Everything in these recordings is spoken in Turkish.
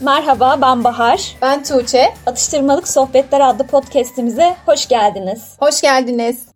Merhaba ben Bahar. Ben Tuğçe. Atıştırmalık Sohbetler adlı podcastimize hoş geldiniz. Hoş geldiniz.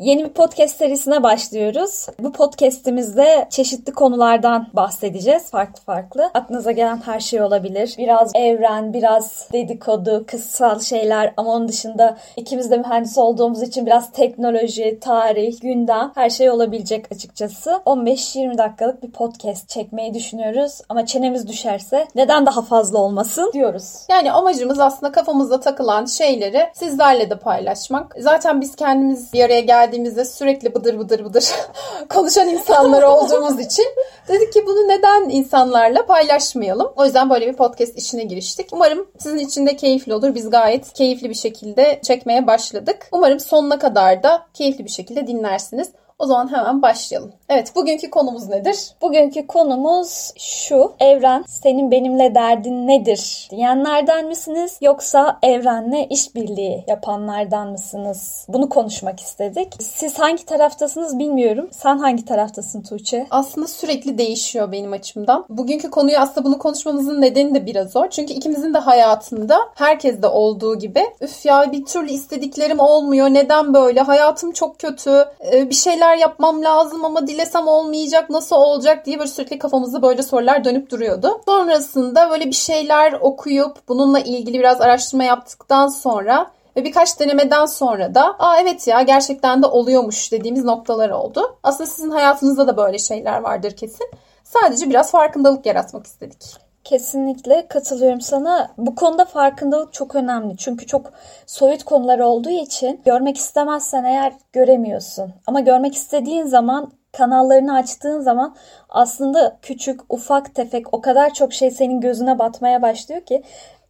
Yeni bir podcast serisine başlıyoruz. Bu podcastimizde çeşitli konulardan bahsedeceğiz. Farklı farklı. Aklınıza gelen her şey olabilir. Biraz evren, biraz dedikodu, kıssal şeyler ama onun dışında ikimiz de mühendis olduğumuz için biraz teknoloji, tarih, gündem her şey olabilecek açıkçası. 15-20 dakikalık bir podcast çekmeyi düşünüyoruz ama çenemiz düşerse neden daha fazla olmasın diyoruz. Yani amacımız aslında kafamızda takılan şeyleri sizlerle de paylaşmak. Zaten biz kendimiz bir araya geldik geldiğimizde sürekli bıdır bıdır bıdır konuşan insanlar olduğumuz için dedik ki bunu neden insanlarla paylaşmayalım. O yüzden böyle bir podcast işine giriştik. Umarım sizin için de keyifli olur. Biz gayet keyifli bir şekilde çekmeye başladık. Umarım sonuna kadar da keyifli bir şekilde dinlersiniz. O zaman hemen başlayalım. Evet bugünkü konumuz nedir? Bugünkü konumuz şu. Evren senin benimle derdin nedir? Diyenlerden misiniz? Yoksa evrenle işbirliği yapanlardan mısınız? Bunu konuşmak istedik. Siz hangi taraftasınız bilmiyorum. Sen hangi taraftasın Tuğçe? Aslında sürekli değişiyor benim açımdan. Bugünkü konuyu aslında bunu konuşmamızın nedeni de biraz zor. Çünkü ikimizin de hayatında herkes de olduğu gibi üf ya bir türlü istediklerim olmuyor. Neden böyle? Hayatım çok kötü. Ee, bir şeyler şeyler yapmam lazım ama dilesem olmayacak nasıl olacak diye böyle sürekli kafamızda böyle sorular dönüp duruyordu. Sonrasında böyle bir şeyler okuyup bununla ilgili biraz araştırma yaptıktan sonra ve birkaç denemeden sonra da aa evet ya gerçekten de oluyormuş dediğimiz noktalar oldu. Aslında sizin hayatınızda da böyle şeyler vardır kesin. Sadece biraz farkındalık yaratmak istedik. Kesinlikle katılıyorum sana. Bu konuda farkındalık çok önemli. Çünkü çok soyut konular olduğu için görmek istemezsen eğer göremiyorsun. Ama görmek istediğin zaman kanallarını açtığın zaman aslında küçük, ufak, tefek o kadar çok şey senin gözüne batmaya başlıyor ki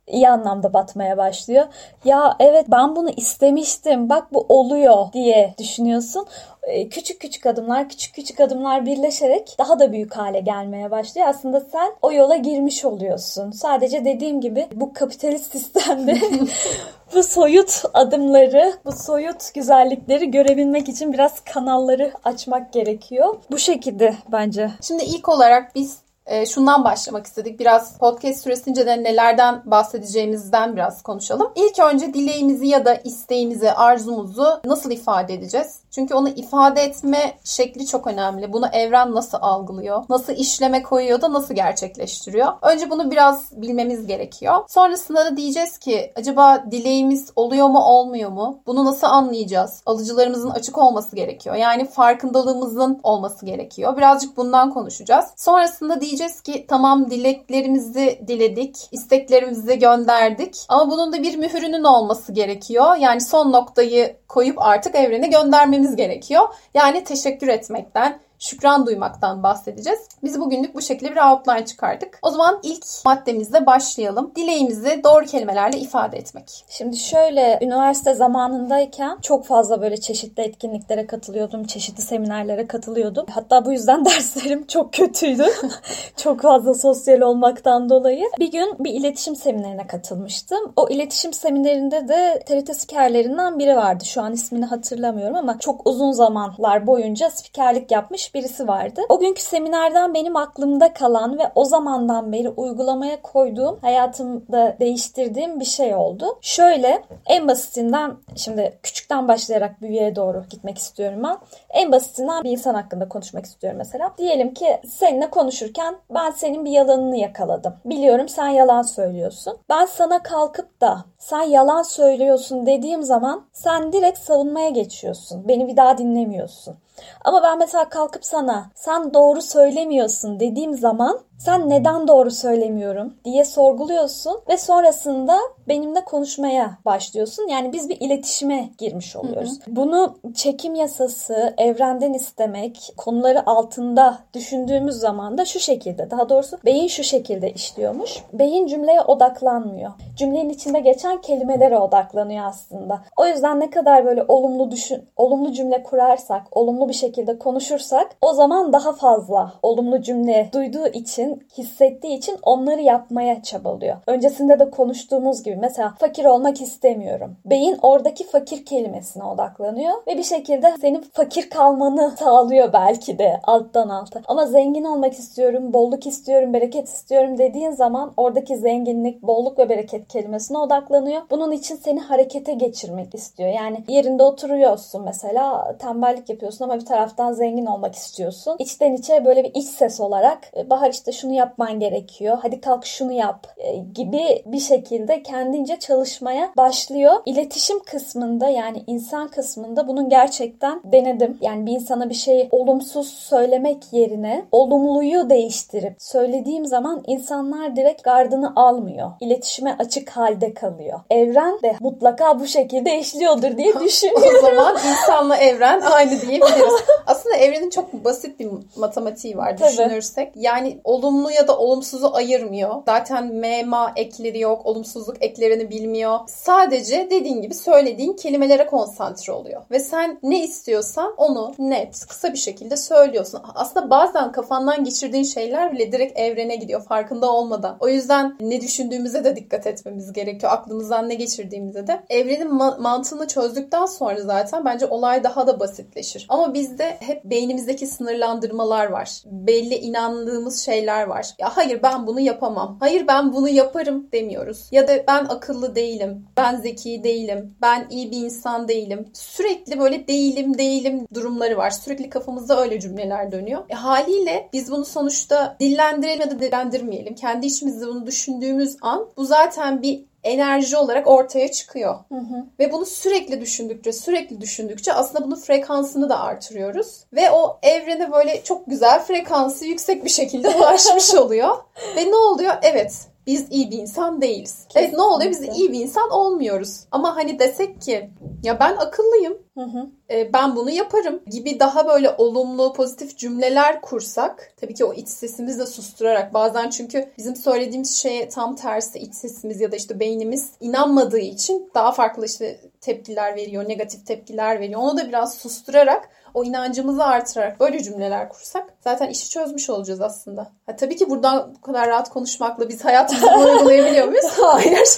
iyi anlamda batmaya başlıyor. Ya evet ben bunu istemiştim bak bu oluyor diye düşünüyorsun. E, küçük küçük adımlar, küçük küçük adımlar birleşerek daha da büyük hale gelmeye başlıyor. Aslında sen o yola girmiş oluyorsun. Sadece dediğim gibi bu kapitalist sistemde bu soyut adımları, bu soyut güzellikleri görebilmek için biraz kanalları açmak gerekiyor. Bu şekilde bence. Şimdi ilk olarak biz e, şundan başlamak istedik. Biraz podcast süresince de nelerden bahsedeceğimizden biraz konuşalım. İlk önce dileğimizi ya da isteğimizi, arzumuzu nasıl ifade edeceğiz? Çünkü onu ifade etme şekli çok önemli. Bunu evren nasıl algılıyor? Nasıl işleme koyuyor da nasıl gerçekleştiriyor? Önce bunu biraz bilmemiz gerekiyor. Sonrasında da diyeceğiz ki acaba dileğimiz oluyor mu olmuyor mu? Bunu nasıl anlayacağız? Alıcılarımızın açık olması gerekiyor. Yani farkındalığımızın olması gerekiyor. Birazcık bundan konuşacağız. Sonrasında diyeceğiz ki tamam dileklerimizi diledik, isteklerimizi gönderdik ama bunun da bir mühürünün olması gerekiyor. Yani son noktayı koyup artık evrene göndermemiz gerekiyor. Yani teşekkür etmekten, şükran duymaktan bahsedeceğiz. Biz bugünlük bu şekilde bir outline çıkardık. O zaman ilk maddemizle başlayalım. Dileğimizi doğru kelimelerle ifade etmek. Şimdi şöyle üniversite zamanındayken çok fazla böyle çeşitli etkinliklere katılıyordum. Çeşitli seminerlere katılıyordum. Hatta bu yüzden derslerim çok kötüydü. çok fazla sosyal olmaktan dolayı. Bir gün bir iletişim seminerine katılmıştım. O iletişim seminerinde de TRT spikerlerinden biri vardı. Şu an ismini hatırlamıyorum ama çok uzun zamanlar boyunca spikerlik yapmış birisi vardı. O günkü seminerden benim aklımda kalan ve o zamandan beri uygulamaya koyduğum, hayatımda değiştirdiğim bir şey oldu. Şöyle en basitinden şimdi küçükten başlayarak büyüğe doğru gitmek istiyorum ben. En basitinden bir insan hakkında konuşmak istiyorum mesela. Diyelim ki seninle konuşurken ben senin bir yalanını yakaladım. Biliyorum sen yalan söylüyorsun. Ben sana kalkıp da sen yalan söylüyorsun dediğim zaman sen direkt savunmaya geçiyorsun. Beni bir daha dinlemiyorsun. Ama ben mesela kalkıp sana sen doğru söylemiyorsun dediğim zaman sen neden doğru söylemiyorum diye sorguluyorsun ve sonrasında benimle konuşmaya başlıyorsun. Yani biz bir iletişime girmiş oluyoruz. Hı hı. Bunu çekim yasası, evrenden istemek, konuları altında düşündüğümüz zaman da şu şekilde, daha doğrusu beyin şu şekilde işliyormuş. Beyin cümleye odaklanmıyor. Cümlenin içinde geçen kelimelere odaklanıyor aslında. O yüzden ne kadar böyle olumlu düşün, olumlu cümle kurarsak, olumlu bir şekilde konuşursak o zaman daha fazla olumlu cümle duyduğu için istediklerini hissettiği için onları yapmaya çabalıyor. Öncesinde de konuştuğumuz gibi mesela fakir olmak istemiyorum. Beyin oradaki fakir kelimesine odaklanıyor ve bir şekilde senin fakir kalmanı sağlıyor belki de alttan alta. Ama zengin olmak istiyorum, bolluk istiyorum, bereket istiyorum dediğin zaman oradaki zenginlik, bolluk ve bereket kelimesine odaklanıyor. Bunun için seni harekete geçirmek istiyor. Yani yerinde oturuyorsun mesela tembellik yapıyorsun ama bir taraftan zengin olmak istiyorsun. İçten içe böyle bir iç ses olarak e, Bahar işte şunu yapman gerekiyor. Hadi kalk şunu yap e, gibi bir şekilde kendince çalışmaya başlıyor. İletişim kısmında yani insan kısmında bunun gerçekten denedim. Yani bir insana bir şeyi olumsuz söylemek yerine olumluyu değiştirip söylediğim zaman insanlar direkt gardını almıyor. İletişime açık halde kalıyor. Evren de mutlaka bu şekilde işliyordur diye düşünüyorum. o zaman insanla evren aynı diyebiliriz. Aslında evrenin çok basit bir matematiği var Tabii. düşünürsek. Yani olumlu ya da olumsuzu ayırmıyor. Zaten mema ekleri yok. Olumsuzluk eklerini bilmiyor. Sadece dediğin gibi söylediğin kelimelere konsantre oluyor. Ve sen ne istiyorsan onu net, kısa bir şekilde söylüyorsun. Aslında bazen kafandan geçirdiğin şeyler bile direkt evrene gidiyor farkında olmadan. O yüzden ne düşündüğümüze de dikkat etmemiz gerekiyor. Aklımızdan ne geçirdiğimize de. Evrenin ma- mantığını çözdükten sonra zaten bence olay daha da basitleşir. Ama bizde hep beynimizdeki sınırlandırmalar var. Belli inandığımız şeyler var. Ya hayır ben bunu yapamam. Hayır ben bunu yaparım demiyoruz. Ya da ben akıllı değilim. Ben zeki değilim. Ben iyi bir insan değilim. Sürekli böyle değilim değilim durumları var. Sürekli kafamızda öyle cümleler dönüyor. E, haliyle biz bunu sonuçta dillendirelim ya da dillendirmeyelim. Kendi içimizde bunu düşündüğümüz an bu zaten bir enerji olarak ortaya çıkıyor. Hı hı. Ve bunu sürekli düşündükçe, sürekli düşündükçe aslında bunun frekansını da artırıyoruz. Ve o evrene böyle çok güzel frekansı yüksek bir şekilde ulaşmış oluyor. Ve ne oluyor? Evet biz iyi bir insan değiliz. Kesinlikle. Evet ne oluyor? Biz iyi bir insan olmuyoruz. Ama hani desek ki ya ben akıllıyım. Hı. E, ben bunu yaparım gibi daha böyle olumlu, pozitif cümleler kursak tabii ki o iç sesimizi de susturarak bazen çünkü bizim söylediğimiz şeye tam tersi iç sesimiz ya da işte beynimiz inanmadığı için daha farklı işte tepkiler veriyor, negatif tepkiler veriyor. Onu da biraz susturarak o inancımızı artırarak böyle cümleler kursak zaten işi çözmüş olacağız aslında. Ha, tabii ki buradan bu kadar rahat konuşmakla biz hayatımızda uygulayabiliyor muyuz? Hayır.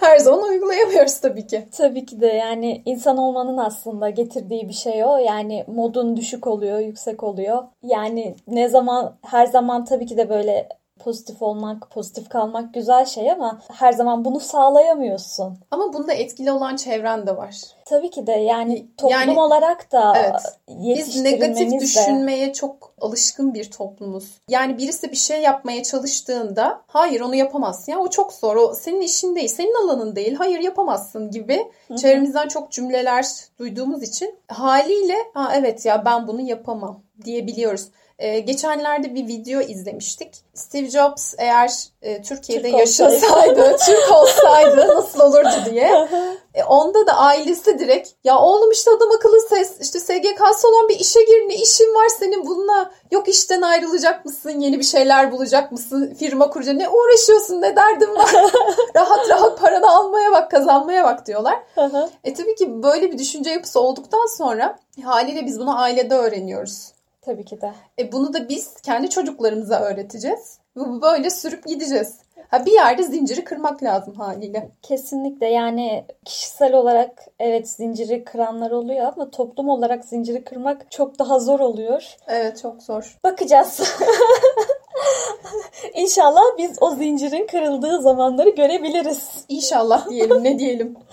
Her zaman uygulayamıyoruz tabii ki. Tabii ki de yani insan olmanın aslında getirdiği bir şey o. Yani modun düşük oluyor, yüksek oluyor. Yani ne zaman her zaman tabii ki de böyle pozitif olmak, pozitif kalmak güzel şey ama her zaman bunu sağlayamıyorsun. Ama bunda etkili olan çevren de var. Tabii ki de yani toplum yani, olarak da evet, Biz negatif düşünmeye de. çok alışkın bir toplumuz. Yani birisi bir şey yapmaya çalıştığında hayır onu yapamazsın ya o çok zor o senin işin değil senin alanın değil hayır yapamazsın gibi Hı-hı. çevremizden çok cümleler duyduğumuz için haliyle ha evet ya ben bunu yapamam diyebiliyoruz. Ee, geçenlerde bir video izlemiştik. Steve Jobs eğer e, Türkiye'de Türk yaşasaydı, Türk olsaydı nasıl olurdu diye. E, onda da ailesi direkt ya oğlum işte adam akıllı ses işte SGK'sı olan bir işe gir ne işin var senin bununla yok işten ayrılacak mısın yeni bir şeyler bulacak mısın firma kuracak ne uğraşıyorsun ne derdin var rahat rahat paranı almaya bak kazanmaya bak diyorlar. e tabii ki böyle bir düşünce yapısı olduktan sonra haliyle biz bunu ailede öğreniyoruz. Tabii ki de. E bunu da biz kendi çocuklarımıza öğreteceğiz. Ve böyle sürüp gideceğiz. Ha bir yerde zinciri kırmak lazım haliyle. Kesinlikle yani kişisel olarak evet zinciri kıranlar oluyor ama toplum olarak zinciri kırmak çok daha zor oluyor. Evet çok zor. Bakacağız. İnşallah biz o zincirin kırıldığı zamanları görebiliriz. İnşallah diyelim ne diyelim.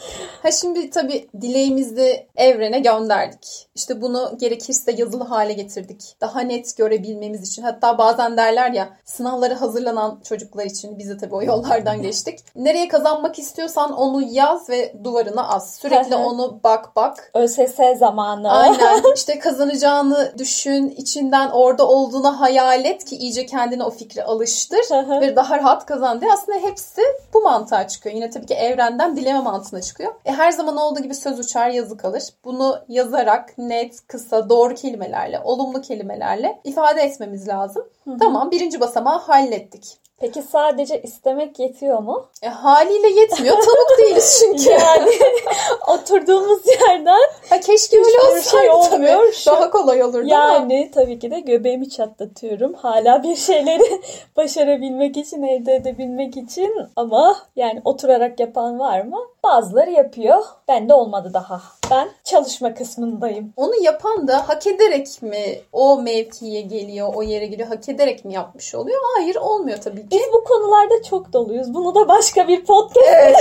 Ha şimdi tabii dileğimizi evrene gönderdik. İşte bunu gerekirse yazılı hale getirdik. Daha net görebilmemiz için. Hatta bazen derler ya sınavlara hazırlanan çocuklar için biz de tabii o yollardan geçtik. Nereye kazanmak istiyorsan onu yaz ve duvarına as. Sürekli onu bak bak. ÖSS zamanı. Aynen. İşte kazanacağını düşün. içinden orada olduğunu hayal et ki iyice kendine o fikri alıştır ve daha rahat kazan diye. Aslında hepsi bu mantığa çıkıyor. Yine tabii ki evrenden dileme mantığına çıkıyor. E, her zaman olduğu gibi söz uçar yazı kalır. Bunu yazarak net, kısa, doğru kelimelerle, olumlu kelimelerle ifade etmemiz lazım. Hı hı. Tamam birinci basamağı hallettik. Peki sadece istemek yetiyor mu? E, haliyle yetmiyor. Tavuk değiliz çünkü. Yani oturduğumuz yerden ha, keşke öyle olsaydı şey olmuyor. tabii. Daha kolay olurdu ama. yani tabii ki de göbeğimi çatlatıyorum. Hala bir şeyleri başarabilmek için, elde edebilmek için ama yani oturarak yapan var mı? Bazıları yapıyor. Ben de olmadı daha. Ben çalışma kısmındayım. Onu yapan da hak ederek mi o mevkiye geliyor, o yere geliyor, hak ederek mi yapmış oluyor? Hayır olmuyor tabii ki. Biz bu konularda çok doluyuz. Bunu da başka bir podcast Evet.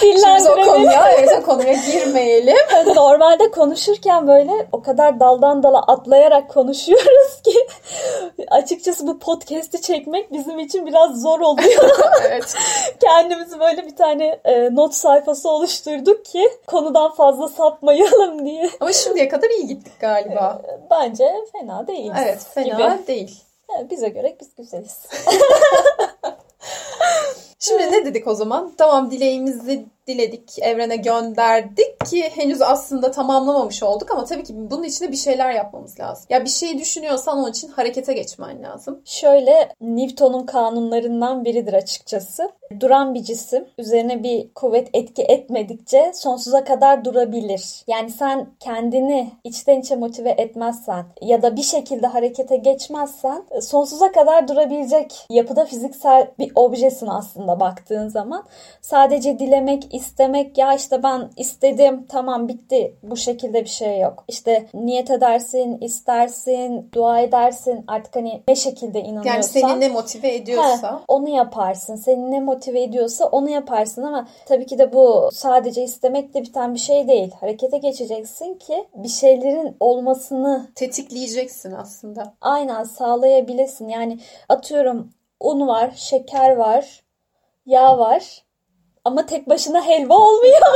Şimdi o konuya, evet, o konuya girmeyelim. Normalde konuşurken böyle o kadar daldan dala atlayarak konuşuyoruz ki açıkçası bu podcast'i çekmek bizim için biraz zor oluyor. evet. Kendimizi böyle bir tane e, not sayfası oluşturduk ki konudan fazla sapmayalım diye. Ama şimdiye kadar iyi gittik galiba. Bence fena değil. Evet, fena değil. Yani bize göre biz güzeliz. Şimdi ne dedik o zaman? Tamam dileğimizi diledik, evrene gönderdik ki henüz aslında tamamlamamış olduk ama tabii ki bunun için de bir şeyler yapmamız lazım. Ya bir şeyi düşünüyorsan onun için harekete geçmen lazım. Şöyle Newton'un kanunlarından biridir açıkçası. Duran bir cisim üzerine bir kuvvet etki etmedikçe sonsuza kadar durabilir. Yani sen kendini içten içe motive etmezsen ya da bir şekilde harekete geçmezsen sonsuza kadar durabilecek yapıda fiziksel bir objesin aslında baktığın zaman. Sadece dilemek, istemek ya işte ben istedim tamam bitti bu şekilde bir şey yok. İşte niyet edersin, istersin, dua edersin artık hani ne şekilde inanıyorsan. Yani seni ne motive ediyorsa. Heh, onu yaparsın. Seni ne motive ediyorsa onu yaparsın ama tabii ki de bu sadece istemekle biten bir şey değil. Harekete geçeceksin ki bir şeylerin olmasını Tetikleyeceksin aslında. aynen sağlayabilesin. Yani atıyorum un var, şeker var, yağ var. Ama tek başına helva olmuyor.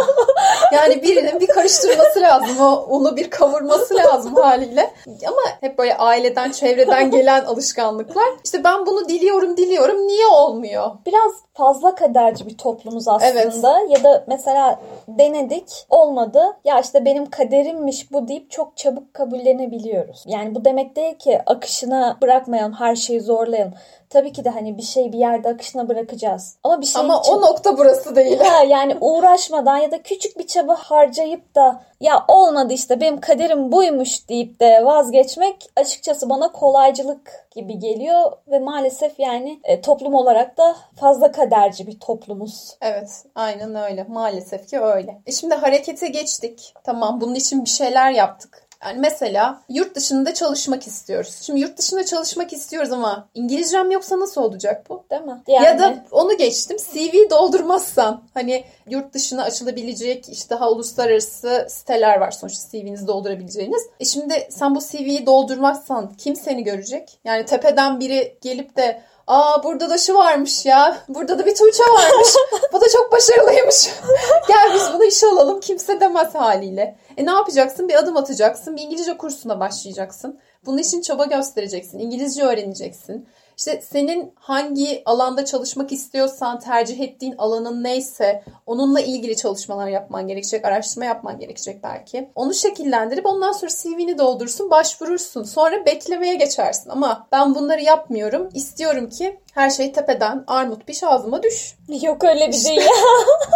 Yani birinin bir karıştırması lazım. O unu bir kavurması lazım haliyle. Ama hep böyle aileden, çevreden gelen alışkanlıklar. İşte ben bunu diliyorum, diliyorum. Niye olmuyor? Biraz fazla kaderci bir toplumuz aslında. Ya da mesela denedik olmadı. Ya işte benim kaderimmiş bu deyip çok çabuk kabullenebiliyoruz. Yani bu demek değil ki akışına bırakmayalım, her şeyi zorlayalım. Tabii ki de hani bir şey bir yerde akışına bırakacağız. Ama bir şey Ama için... o nokta burası değil. Ha, yani uğraşmadan ya da küçük bir çaba harcayıp da ya olmadı işte benim kaderim buymuş deyip de vazgeçmek açıkçası bana kolaycılık gibi geliyor ve maalesef yani e, toplum olarak da fazla kaderci bir toplumuz. Evet, aynen öyle. Maalesef ki öyle. E şimdi harekete geçtik. Tamam, bunun için bir şeyler yaptık. Yani mesela yurt dışında çalışmak istiyoruz. Şimdi yurt dışında çalışmak istiyoruz ama İngilizcem yoksa nasıl olacak bu? Değil mi? Ya da onu geçtim CV doldurmazsan hani yurt dışına açılabilecek işte daha uluslararası siteler var sonuçta CV'nizi doldurabileceğiniz. E şimdi sen bu CV'yi doldurmazsan kim seni görecek? Yani tepeden biri gelip de Aa burada da şu varmış ya. Burada da bir Tuğçe varmış. Bu da çok başarılıymış. Gel biz bunu işe alalım. Kimse demez haliyle. E ne yapacaksın? Bir adım atacaksın. Bir İngilizce kursuna başlayacaksın. Bunun için çaba göstereceksin. İngilizce öğreneceksin. İşte senin hangi alanda çalışmak istiyorsan, tercih ettiğin alanın neyse onunla ilgili çalışmalar yapman gerekecek, araştırma yapman gerekecek belki. Onu şekillendirip ondan sonra CV'ni doldursun, başvurursun. Sonra beklemeye geçersin. Ama ben bunları yapmıyorum. İstiyorum ki her şey tepeden armut piş ağzıma düş. Yok öyle bir dünya.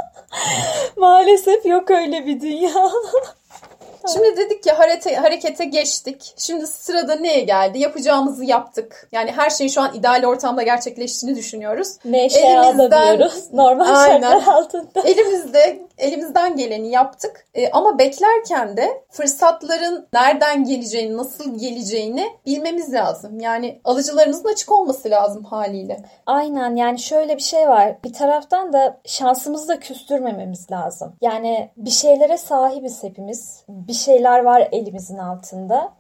Maalesef yok öyle bir dünya. Şimdi dedik ki harete, harekete geçtik. Şimdi sırada neye geldi? Yapacağımızı yaptık. Yani her şeyin şu an ideal ortamda gerçekleştiğini düşünüyoruz. Neşe alabiliyoruz. Normal Aynen. şartlar altında. Elimizde elimizden geleni yaptık. E, ama beklerken de fırsatların nereden geleceğini, nasıl geleceğini bilmemiz lazım. Yani alıcılarımızın açık olması lazım haliyle. Aynen yani şöyle bir şey var. Bir taraftan da şansımızı da küstürmememiz lazım. Yani bir şeylere sahibiz hepimiz. Bir şeyler var elimizin altında.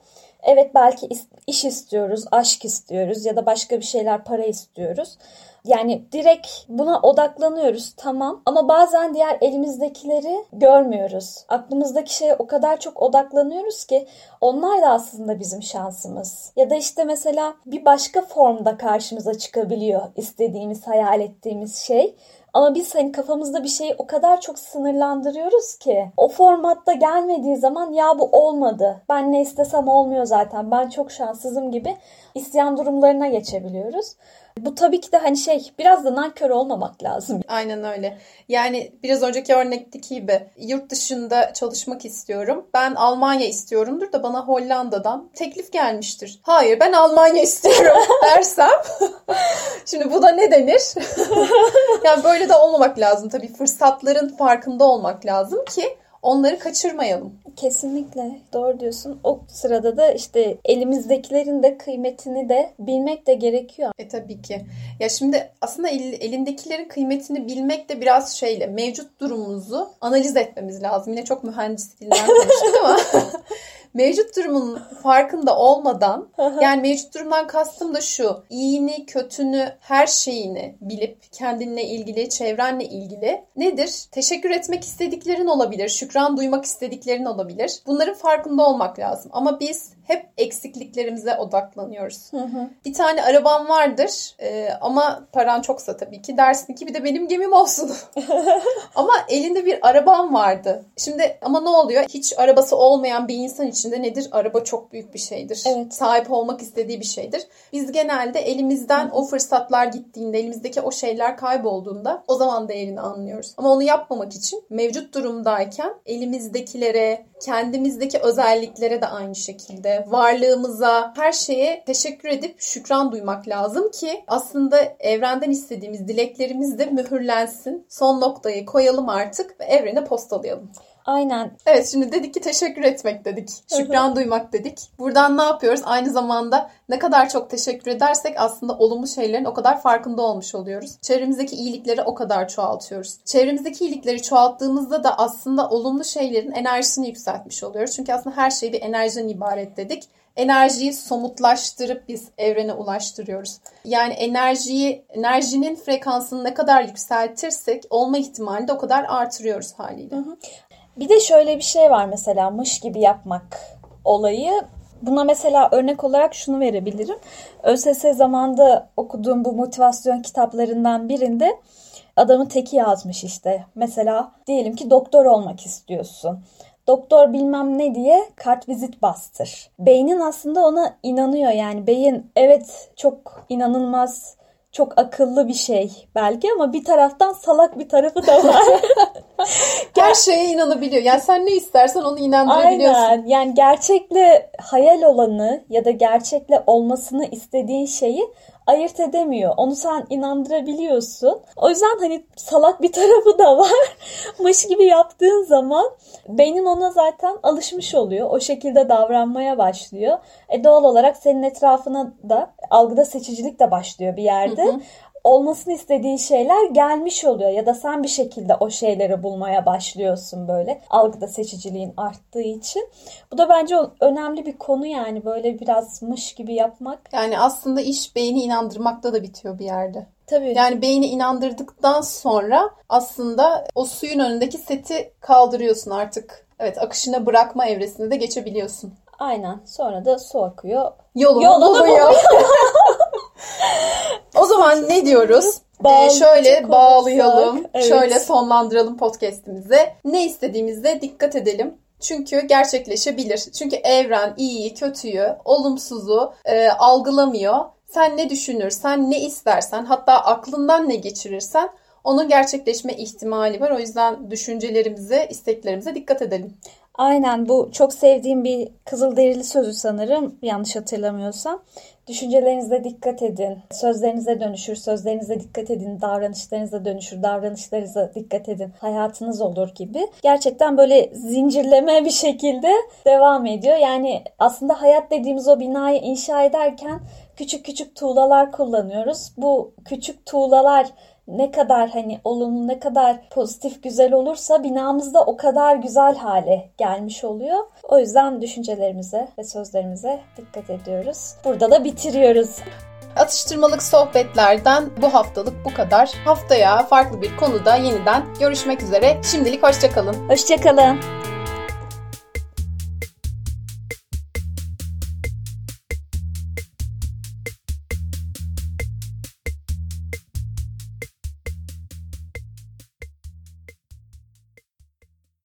Evet belki iş istiyoruz, aşk istiyoruz ya da başka bir şeyler para istiyoruz. Yani direkt buna odaklanıyoruz tamam ama bazen diğer elimizdekileri görmüyoruz. Aklımızdaki şeye o kadar çok odaklanıyoruz ki onlar da aslında bizim şansımız. Ya da işte mesela bir başka formda karşımıza çıkabiliyor istediğimiz, hayal ettiğimiz şey. Ama biz hani kafamızda bir şeyi o kadar çok sınırlandırıyoruz ki o formatta gelmediği zaman ya bu olmadı. Ben ne istesem olmuyor zaten. Ben çok şanssızım gibi isyan durumlarına geçebiliyoruz. Bu tabii ki de hani şey biraz da nankör olmamak lazım. Aynen öyle. Yani biraz önceki örnekteki gibi yurt dışında çalışmak istiyorum. Ben Almanya istiyorumdur da bana Hollanda'dan teklif gelmiştir. Hayır ben Almanya istiyorum dersem şimdi bu da ne denir? yani böyle de olmamak lazım tabii fırsatların farkında olmak lazım ki onları kaçırmayalım. Kesinlikle doğru diyorsun. O sırada da işte elimizdekilerin de kıymetini de bilmek de gerekiyor. E tabii ki. Ya şimdi aslında el, elindekilerin kıymetini bilmek de biraz şeyle mevcut durumumuzu analiz etmemiz lazım. Yine çok mühendis dilinden konuştuk ama mevcut durumun farkında olmadan yani mevcut durumdan kastım da şu iyini, kötünü, her şeyini bilip kendinle ilgili, çevrenle ilgili nedir? Teşekkür etmek istediklerin olabilir, şükran duymak istediklerin olabilir. Bunların farkında olmak lazım. Ama biz hep eksikliklerimize odaklanıyoruz. Hı hı. Bir tane araban vardır e, ama paran çoksa tabii ki dersin ki bir de benim gemim olsun. ama elinde bir araban vardı. Şimdi ama ne oluyor? Hiç arabası olmayan bir insan içinde nedir? Araba çok büyük bir şeydir. Evet. Sahip olmak istediği bir şeydir. Biz genelde elimizden o fırsatlar gittiğinde, elimizdeki o şeyler kaybolduğunda o zaman değerini anlıyoruz. Ama onu yapmamak için mevcut durumdayken elimizdekilere, kendimizdeki özelliklere de aynı şekilde varlığımıza, her şeye teşekkür edip şükran duymak lazım ki aslında evrenden istediğimiz dileklerimiz de mühürlensin. Son noktayı koyalım artık ve evrene postalayalım. Aynen. Evet şimdi dedik ki teşekkür etmek dedik. Şükran duymak dedik. Buradan ne yapıyoruz? Aynı zamanda ne kadar çok teşekkür edersek aslında olumlu şeylerin o kadar farkında olmuş oluyoruz. Çevremizdeki iyilikleri o kadar çoğaltıyoruz. Çevremizdeki iyilikleri çoğalttığımızda da aslında olumlu şeylerin enerjisini yükseltmiş oluyoruz. Çünkü aslında her şey bir enerjiden ibaret dedik enerjiyi somutlaştırıp biz evrene ulaştırıyoruz. Yani enerjiyi, enerjinin frekansını ne kadar yükseltirsek olma ihtimali de o kadar artırıyoruz haliyle. Hı hı. Bir de şöyle bir şey var mesela mış gibi yapmak olayı. Buna mesela örnek olarak şunu verebilirim. ÖSS zamanında okuduğum bu motivasyon kitaplarından birinde adamın teki yazmış işte. Mesela diyelim ki doktor olmak istiyorsun. Doktor bilmem ne diye kart vizit bastır. Beynin aslında ona inanıyor yani beyin evet çok inanılmaz çok akıllı bir şey belki ama bir taraftan salak bir tarafı da var. Her şeye inanabiliyor. Yani sen ne istersen onu inandırabiliyorsun. Aynen. Yani gerçekle hayal olanı ya da gerçekle olmasını istediğin şeyi ayırt edemiyor. Onu sen inandırabiliyorsun. O yüzden hani salak bir tarafı da var. Mış gibi yaptığın zaman beynin ona zaten alışmış oluyor. O şekilde davranmaya başlıyor. E doğal olarak senin etrafına da algıda seçicilik de başlıyor bir yerde. Hı hı olmasını istediğin şeyler gelmiş oluyor ya da sen bir şekilde o şeyleri bulmaya başlıyorsun böyle algıda seçiciliğin arttığı için. Bu da bence önemli bir konu yani böyle biraz mış gibi yapmak. Yani aslında iş beyni inandırmakta da bitiyor bir yerde. Tabii. Yani beyni inandırdıktan sonra aslında o suyun önündeki seti kaldırıyorsun artık. Evet akışına bırakma evresine de geçebiliyorsun. Aynen. Sonra da su akıyor. Yolunu, Yolunu buluyor. o zaman ne diyoruz? Bağlı, ee, şöyle bağlayalım. Evet. Şöyle sonlandıralım podcast'imizi. Ne istediğimizde dikkat edelim. Çünkü gerçekleşebilir. Çünkü evren iyiyi, kötüyü, olumsuzu e, algılamıyor. Sen ne düşünürsen, ne istersen, hatta aklından ne geçirirsen onun gerçekleşme ihtimali var. O yüzden düşüncelerimize, isteklerimize dikkat edelim. Aynen bu çok sevdiğim bir Kızılderili sözü sanırım yanlış hatırlamıyorsam. Düşüncelerinize dikkat edin. Sözlerinize dönüşür, sözlerinize dikkat edin. Davranışlarınıza dönüşür, davranışlarınıza dikkat edin. Hayatınız olur gibi. Gerçekten böyle zincirleme bir şekilde devam ediyor. Yani aslında hayat dediğimiz o binayı inşa ederken küçük küçük tuğlalar kullanıyoruz. Bu küçük tuğlalar ne kadar hani olumlu ne kadar pozitif güzel olursa binamız da o kadar güzel hale gelmiş oluyor. O yüzden düşüncelerimize ve sözlerimize dikkat ediyoruz. Burada da bitiriyoruz. Atıştırmalık sohbetlerden bu haftalık bu kadar. Haftaya farklı bir konuda yeniden görüşmek üzere. Şimdilik hoşçakalın. Hoşçakalın.